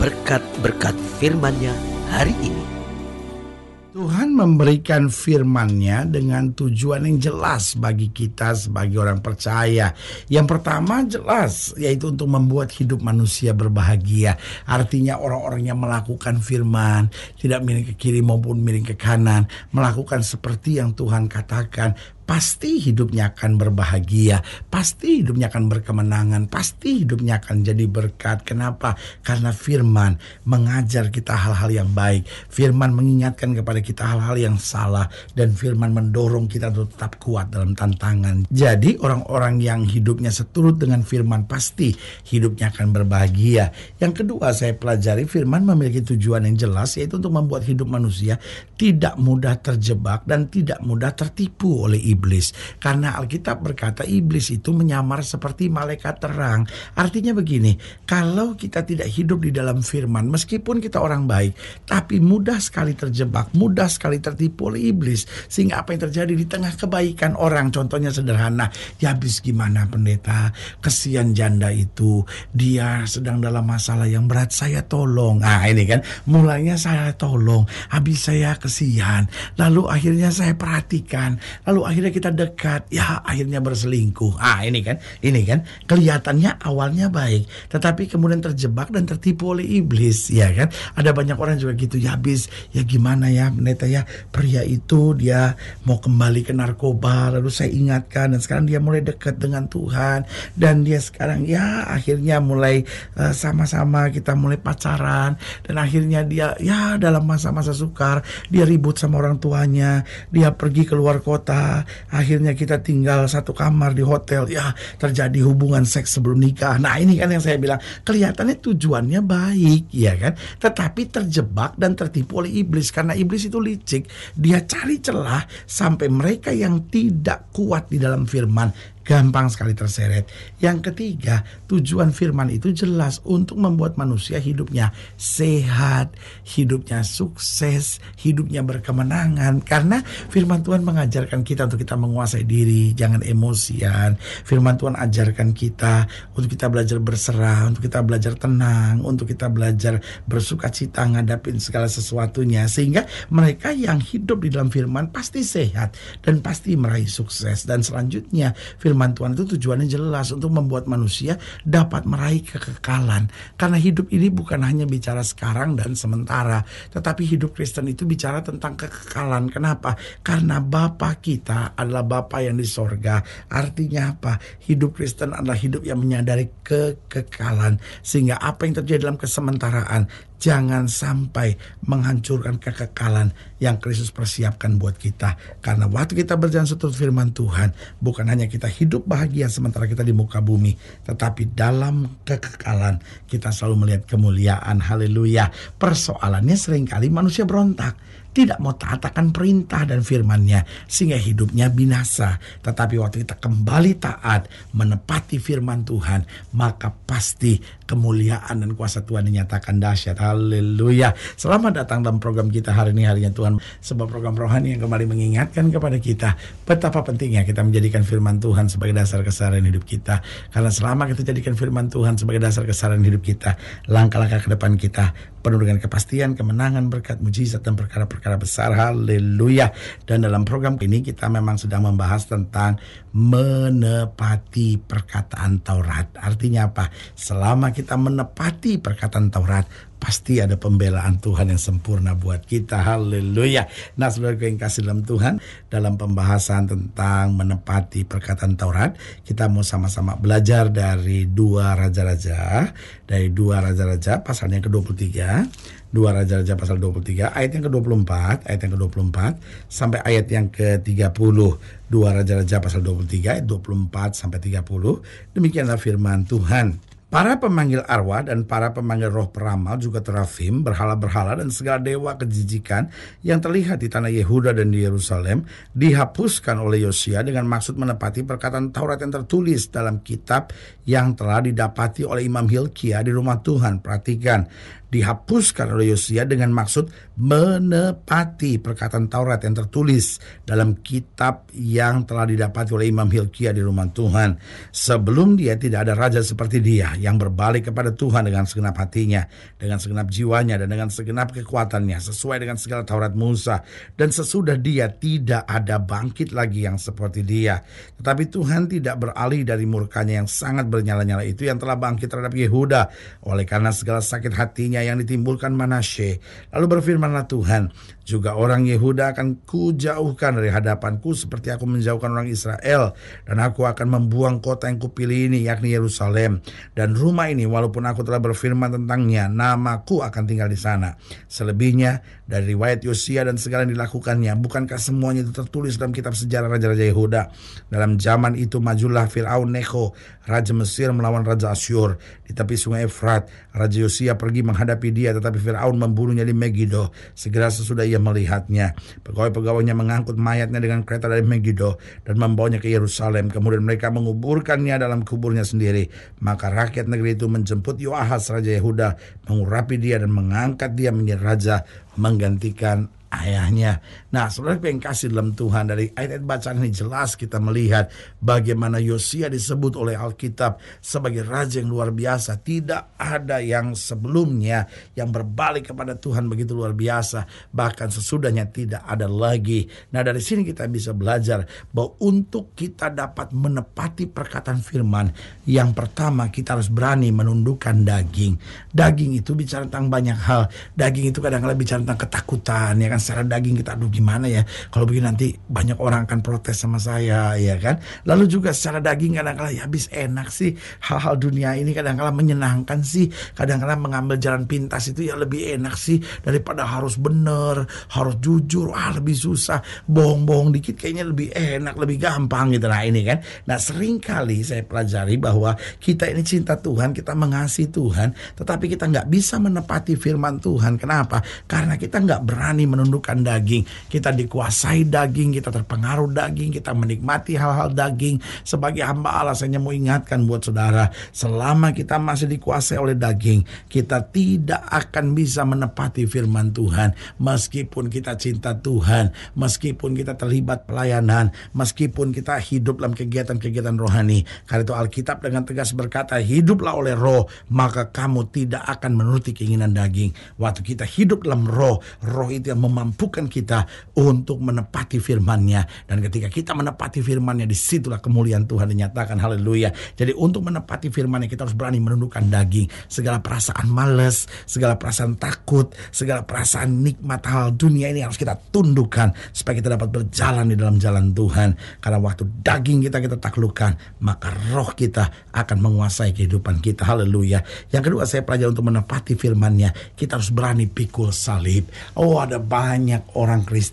berkat-berkat firman-Nya hari ini. Tuhan memberikan firman-Nya dengan tujuan yang jelas bagi kita sebagai orang percaya. Yang pertama jelas yaitu untuk membuat hidup manusia berbahagia. Artinya orang-orang yang melakukan firman tidak miring ke kiri maupun miring ke kanan, melakukan seperti yang Tuhan katakan, pasti hidupnya akan berbahagia, pasti hidupnya akan berkemenangan, pasti hidupnya akan jadi berkat. Kenapa? Karena firman mengajar kita hal-hal yang baik, firman mengingatkan kepada kita hal-hal yang salah, dan firman mendorong kita untuk tetap kuat dalam tantangan. Jadi orang-orang yang hidupnya seturut dengan firman pasti hidupnya akan berbahagia. Yang kedua saya pelajari firman memiliki tujuan yang jelas yaitu untuk membuat hidup manusia tidak mudah terjebak dan tidak mudah tertipu oleh ibu iblis. Karena Alkitab berkata iblis itu menyamar seperti malaikat terang. Artinya begini, kalau kita tidak hidup di dalam firman, meskipun kita orang baik, tapi mudah sekali terjebak, mudah sekali tertipu oleh iblis. Sehingga apa yang terjadi di tengah kebaikan orang, contohnya sederhana, ya habis gimana pendeta, kesian janda itu, dia sedang dalam masalah yang berat, saya tolong. Nah ini kan, mulanya saya tolong, habis saya kesian, lalu akhirnya saya perhatikan, lalu akhirnya kita dekat, ya akhirnya berselingkuh. Ah ini kan, ini kan kelihatannya awalnya baik, tetapi kemudian terjebak dan tertipu oleh iblis, ya kan? Ada banyak orang juga gitu, ya habis, ya gimana ya, pendeta ya, pria itu dia mau kembali ke narkoba, lalu saya ingatkan dan sekarang dia mulai dekat dengan Tuhan dan dia sekarang ya akhirnya mulai sama sama-sama kita mulai pacaran dan akhirnya dia ya dalam masa-masa sukar dia ribut sama orang tuanya, dia pergi keluar kota, akhirnya kita tinggal satu kamar di hotel. Ya terjadi hubungan seks sebelum nikah. Nah ini kan yang saya bilang kelihatannya tujuannya baik ya kan? Tetapi terjebak dan tertipu oleh iblis. Karena iblis itu licik. Dia cari celah sampai mereka yang tidak kuat di dalam firman gampang sekali terseret. Yang ketiga, tujuan firman itu jelas untuk membuat manusia hidupnya sehat, hidupnya sukses, hidupnya berkemenangan. Karena firman Tuhan mengajarkan kita untuk kita menguasai diri, jangan emosian. Firman Tuhan ajarkan kita untuk kita belajar berserah, untuk kita belajar tenang, untuk kita belajar bersuka cita ngadapin segala sesuatunya. Sehingga mereka yang hidup di dalam firman pasti sehat dan pasti meraih sukses. Dan selanjutnya firman Tuhan itu tujuannya jelas untuk membuat manusia dapat meraih kekekalan. Karena hidup ini bukan hanya bicara sekarang dan sementara, tetapi hidup Kristen itu bicara tentang kekekalan. Kenapa? Karena Bapa kita adalah Bapa yang di sorga. Artinya apa? Hidup Kristen adalah hidup yang menyadari kekekalan. Sehingga apa yang terjadi dalam kesementaraan jangan sampai menghancurkan kekekalan yang Kristus persiapkan buat kita. Karena waktu kita berjalan seturut firman Tuhan, bukan hanya kita hidup bahagia sementara kita di muka bumi, tetapi dalam kekekalan kita selalu melihat kemuliaan. Haleluya. Persoalannya sering kali manusia berontak tidak mau taat akan perintah dan firmannya sehingga hidupnya binasa. Tetapi waktu kita kembali taat menepati firman Tuhan maka pasti kemuliaan dan kuasa Tuhan dinyatakan dahsyat. Haleluya. Selamat datang dalam program kita hari ini harinya Tuhan. Sebuah program rohani yang kembali mengingatkan kepada kita betapa pentingnya kita menjadikan firman Tuhan sebagai dasar keseharian hidup kita. Karena selama kita jadikan firman Tuhan sebagai dasar keseharian hidup kita, langkah-langkah ke depan kita penuh dengan kepastian, kemenangan, berkat, mujizat dan perkara-perkara besar. Haleluya. Dan dalam program ini kita memang sedang membahas tentang menepati perkataan Taurat. Artinya apa? Selama kita menepati perkataan Taurat, pasti ada pembelaan Tuhan yang sempurna buat kita. Haleluya. Nah, saudara yang kasih dalam Tuhan, dalam pembahasan tentang menepati perkataan Taurat, kita mau sama-sama belajar dari dua raja-raja, dari dua raja-raja pasalnya ke-23, dua raja-raja pasal 23, ayat yang ke-24, ayat yang ke-24 sampai ayat yang ke-30. Dua raja-raja pasal 23 ayat 24 sampai 30. Demikianlah firman Tuhan. Para pemanggil arwah dan para pemanggil roh peramal juga terafim, berhala-berhala dan segala dewa kejijikan yang terlihat di tanah Yehuda dan di Yerusalem dihapuskan oleh Yosia dengan maksud menepati perkataan Taurat yang tertulis dalam kitab yang telah didapati oleh Imam Hilkia di rumah Tuhan. Perhatikan, dihapuskan oleh Yosia dengan maksud menepati perkataan Taurat yang tertulis dalam kitab yang telah didapati oleh Imam Hilkia di rumah Tuhan. Sebelum dia tidak ada raja seperti dia yang berbalik kepada Tuhan dengan segenap hatinya, dengan segenap jiwanya dan dengan segenap kekuatannya sesuai dengan segala Taurat Musa dan sesudah dia tidak ada bangkit lagi yang seperti dia. Tetapi Tuhan tidak beralih dari murkanya yang sangat bernyala-nyala itu yang telah bangkit terhadap Yehuda oleh karena segala sakit hatinya yang ditimbulkan Manasye. Lalu berfirmanlah Tuhan, juga orang Yehuda akan kujauhkan dari hadapanku seperti aku menjauhkan orang Israel. Dan aku akan membuang kota yang kupilih ini yakni Yerusalem. Dan rumah ini walaupun aku telah berfirman tentangnya, namaku akan tinggal di sana. Selebihnya dari riwayat Yosia dan segala yang dilakukannya, bukankah semuanya itu tertulis dalam kitab sejarah Raja-Raja Yehuda? Dalam zaman itu majulah Fir'aun Neko, Raja Mesir melawan Raja Asyur. Di tepi sungai Efrat, Raja Yosia pergi menghadapi dia, tetapi Fir'aun membunuhnya di Megiddo. Segera sesudah ia melihatnya. Pegawai-pegawainya mengangkut mayatnya dengan kereta dari Megiddo dan membawanya ke Yerusalem. Kemudian mereka menguburkannya dalam kuburnya sendiri. Maka rakyat negeri itu menjemput Yoahas Raja Yehuda, mengurapi dia dan mengangkat dia menjadi raja menggantikan ayahnya. Nah, saudara yang kasih dalam Tuhan dari ayat-ayat bacaan ini jelas kita melihat bagaimana Yosia disebut oleh Alkitab sebagai raja yang luar biasa. Tidak ada yang sebelumnya yang berbalik kepada Tuhan begitu luar biasa. Bahkan sesudahnya tidak ada lagi. Nah, dari sini kita bisa belajar bahwa untuk kita dapat menepati perkataan firman, yang pertama kita harus berani menundukkan daging. Daging itu bicara tentang banyak hal. Daging itu kadang-kadang bicara tentang ketakutan, ya kan? secara daging kita aduh gimana ya? Kalau begini nanti banyak orang akan protes sama saya ya kan? Lalu juga secara daging kadang-kadang ya habis enak sih. Hal-hal dunia ini kadang-kadang menyenangkan sih. Kadang-kadang mengambil jalan pintas itu ya lebih enak sih daripada harus bener harus jujur ah lebih susah bohong-bohong dikit kayaknya lebih enak lebih gampang gitu. Nah ini kan. Nah sering kali saya pelajari bahwa kita ini cinta Tuhan kita mengasihi Tuhan tetapi kita nggak bisa menepati firman Tuhan. Kenapa? Karena kita nggak berani menundukkan daging. Kita dikuasai daging, kita terpengaruh daging, kita menikmati hal-hal daging. Sebagai hamba Allah, saya mau ingatkan buat saudara, selama kita masih dikuasai oleh daging, kita tidak akan bisa menepati firman Tuhan. Meskipun kita cinta Tuhan, meskipun kita terlibat pelayanan, meskipun kita hidup dalam kegiatan-kegiatan rohani. Karena itu Alkitab dengan tegas berkata, hiduplah oleh roh, maka kamu tidak akan menuruti keinginan daging. Waktu kita hidup dalam roh, roh itu yang mem memampukan kita untuk menepati firman-Nya. Dan ketika kita menepati firman-Nya, di situlah kemuliaan Tuhan dinyatakan. Haleluya. Jadi untuk menepati firman-Nya, kita harus berani menundukkan daging. Segala perasaan males, segala perasaan takut, segala perasaan nikmat hal dunia ini harus kita tundukkan. Supaya kita dapat berjalan di dalam jalan Tuhan. Karena waktu daging kita kita taklukkan, maka roh kita akan menguasai kehidupan kita. Haleluya. Yang kedua saya pelajari untuk menepati firman-Nya, kita harus berani pikul salib. Oh ada banyak banyak orang Kristen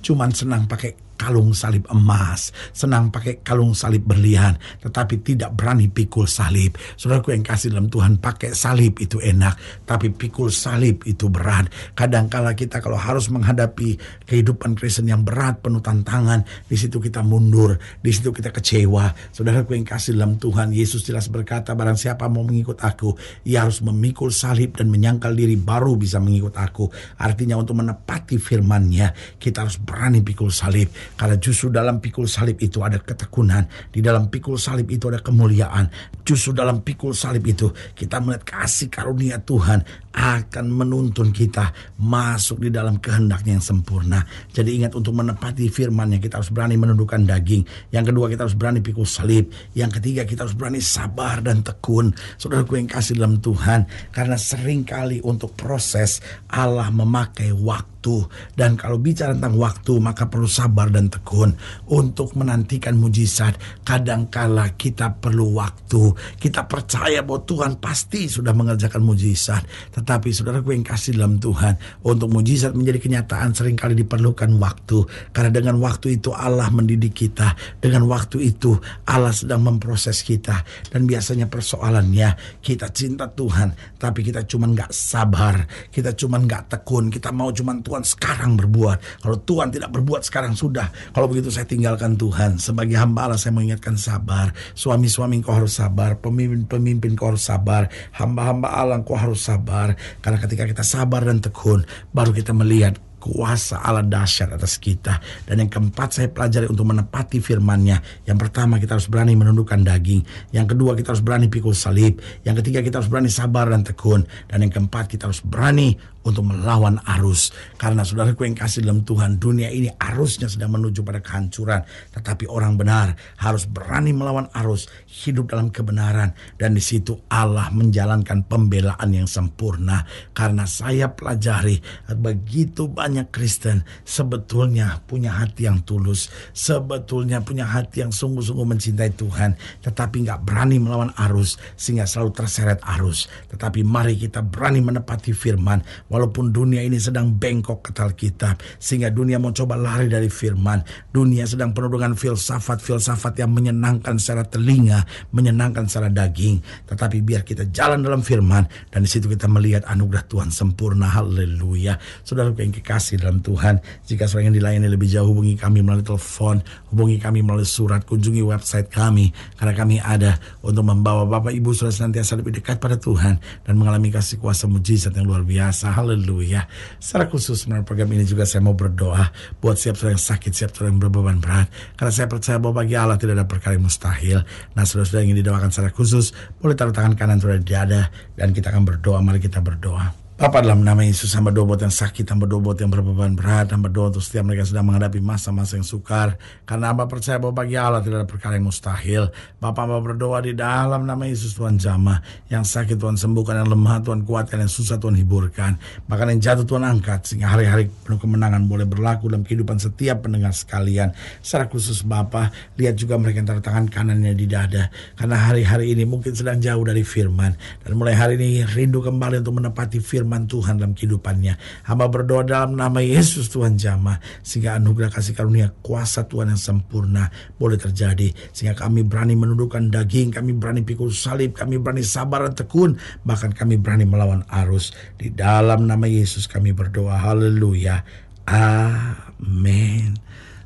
cuman senang pakai kalung salib emas, senang pakai kalung salib berlian, tetapi tidak berani pikul salib. Saudaraku yang kasih dalam Tuhan pakai salib itu enak, tapi pikul salib itu berat. Kadangkala kita kalau harus menghadapi kehidupan Kristen yang berat, penuh tantangan, di situ kita mundur, di situ kita kecewa. Saudaraku yang kasih dalam Tuhan, Yesus jelas berkata, barang siapa mau mengikut aku, ia harus memikul salib dan menyangkal diri baru bisa mengikut aku. Artinya untuk menepati firman-Nya, kita harus berani pikul salib karena justru dalam pikul salib itu ada ketekunan. Di dalam pikul salib itu ada kemuliaan. Justru dalam pikul salib itu kita melihat kasih karunia Tuhan. akan menuntun kita masuk di dalam kehendaknya yang sempurna. Jadi ingat untuk menepati firmannya kita harus berani menundukkan daging. Yang kedua kita harus berani pikul salib. Yang ketiga kita harus berani sabar dan tekun. Saudaraku yang kasih dalam Tuhan. Karena sering kali untuk proses Allah memakai waktu waktu dan kalau bicara tentang waktu maka perlu sabar dan tekun untuk menantikan mujizat kadangkala kita perlu waktu kita percaya bahwa Tuhan pasti sudah mengerjakan mujizat tetapi saudara gue yang kasih dalam Tuhan untuk mujizat menjadi kenyataan sering kali diperlukan waktu karena dengan waktu itu Allah mendidik kita dengan waktu itu Allah sedang memproses kita dan biasanya persoalannya kita cinta Tuhan tapi kita cuma nggak sabar kita cuma nggak tekun kita mau cuma Tuhan sekarang berbuat. Kalau Tuhan tidak berbuat sekarang sudah. Kalau begitu saya tinggalkan Tuhan. Sebagai hamba Allah saya mengingatkan sabar. Suami-suami kau harus sabar. Pemimpin-pemimpin kau harus sabar. Hamba-hamba Allah kau harus sabar. Karena ketika kita sabar dan tekun, baru kita melihat kuasa Allah dahsyat atas kita. Dan yang keempat saya pelajari untuk menepati firman-Nya. Yang pertama kita harus berani menundukkan daging. Yang kedua kita harus berani pikul salib. Yang ketiga kita harus berani sabar dan tekun. Dan yang keempat kita harus berani untuk melawan arus. Karena saudaraku yang kasih dalam Tuhan, dunia ini arusnya sedang menuju pada kehancuran. Tetapi orang benar harus berani melawan arus, hidup dalam kebenaran. Dan di situ Allah menjalankan pembelaan yang sempurna. Karena saya pelajari begitu banyak Kristen sebetulnya punya hati yang tulus. Sebetulnya punya hati yang sungguh-sungguh mencintai Tuhan. Tetapi nggak berani melawan arus sehingga selalu terseret arus. Tetapi mari kita berani menepati firman Walaupun dunia ini sedang bengkok ketal kitab. Sehingga dunia mau coba lari dari firman. Dunia sedang penuh dengan filsafat-filsafat yang menyenangkan secara telinga. Menyenangkan secara daging. Tetapi biar kita jalan dalam firman. Dan di situ kita melihat anugerah Tuhan sempurna. Haleluya. Saudara yang kekasih dalam Tuhan. Jika saudara ingin dilayani lebih jauh hubungi kami melalui telepon. Hubungi kami melalui surat. Kunjungi website kami. Karena kami ada untuk membawa Bapak Ibu saudara senantiasa lebih dekat pada Tuhan. Dan mengalami kasih kuasa mujizat yang luar biasa. Haleluya. Secara khusus melalui program ini juga saya mau berdoa buat siap saudara yang sakit, siap saudara yang berbeban berat. Karena saya percaya bahwa bagi Allah tidak ada perkara yang mustahil. Nah saudara-saudara yang didoakan secara khusus, boleh taruh tangan kanan saudara di dada dan kita akan berdoa. Mari kita berdoa. Bapa dalam nama Yesus hamba doa buat yang sakit, hamba doa buat yang berbeban berat, hamba doa untuk setiap mereka sedang menghadapi masa-masa yang sukar. Karena hamba percaya bahwa bagi Allah tidak ada perkara yang mustahil. Bapak hamba berdoa di dalam nama Yesus Tuhan jamah. Yang sakit Tuhan sembuhkan, yang lemah Tuhan kuatkan, yang susah Tuhan hiburkan. Bahkan yang jatuh Tuhan angkat, sehingga hari-hari penuh kemenangan boleh berlaku dalam kehidupan setiap pendengar sekalian. Secara khusus Bapak, lihat juga mereka yang tangan kanannya di dada. Karena hari-hari ini mungkin sedang jauh dari firman. Dan mulai hari ini rindu kembali untuk menepati firman firman Tuhan dalam kehidupannya. Hamba berdoa dalam nama Yesus Tuhan jamah. Sehingga anugerah kasih karunia kuasa Tuhan yang sempurna boleh terjadi. Sehingga kami berani menundukkan daging, kami berani pikul salib, kami berani sabar dan tekun. Bahkan kami berani melawan arus. Di dalam nama Yesus kami berdoa. Haleluya. Amin.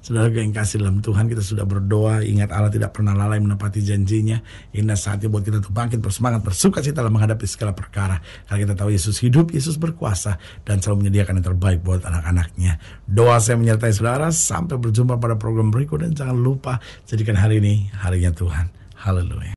Saudara yang kasih dalam Tuhan kita sudah berdoa Ingat Allah tidak pernah lalai menepati janjinya. Indah saatnya buat kita untuk bangkit bersemangat Bersuka cita dalam menghadapi segala perkara. Karena kita tahu Yesus hidup, Yesus berkuasa Dan selalu menyediakan yang terbaik buat anak-anaknya. Doa saya menyertai saudara Sampai berjumpa pada program berikut Dan jangan lupa jadikan hari ini harinya Tuhan. Haleluya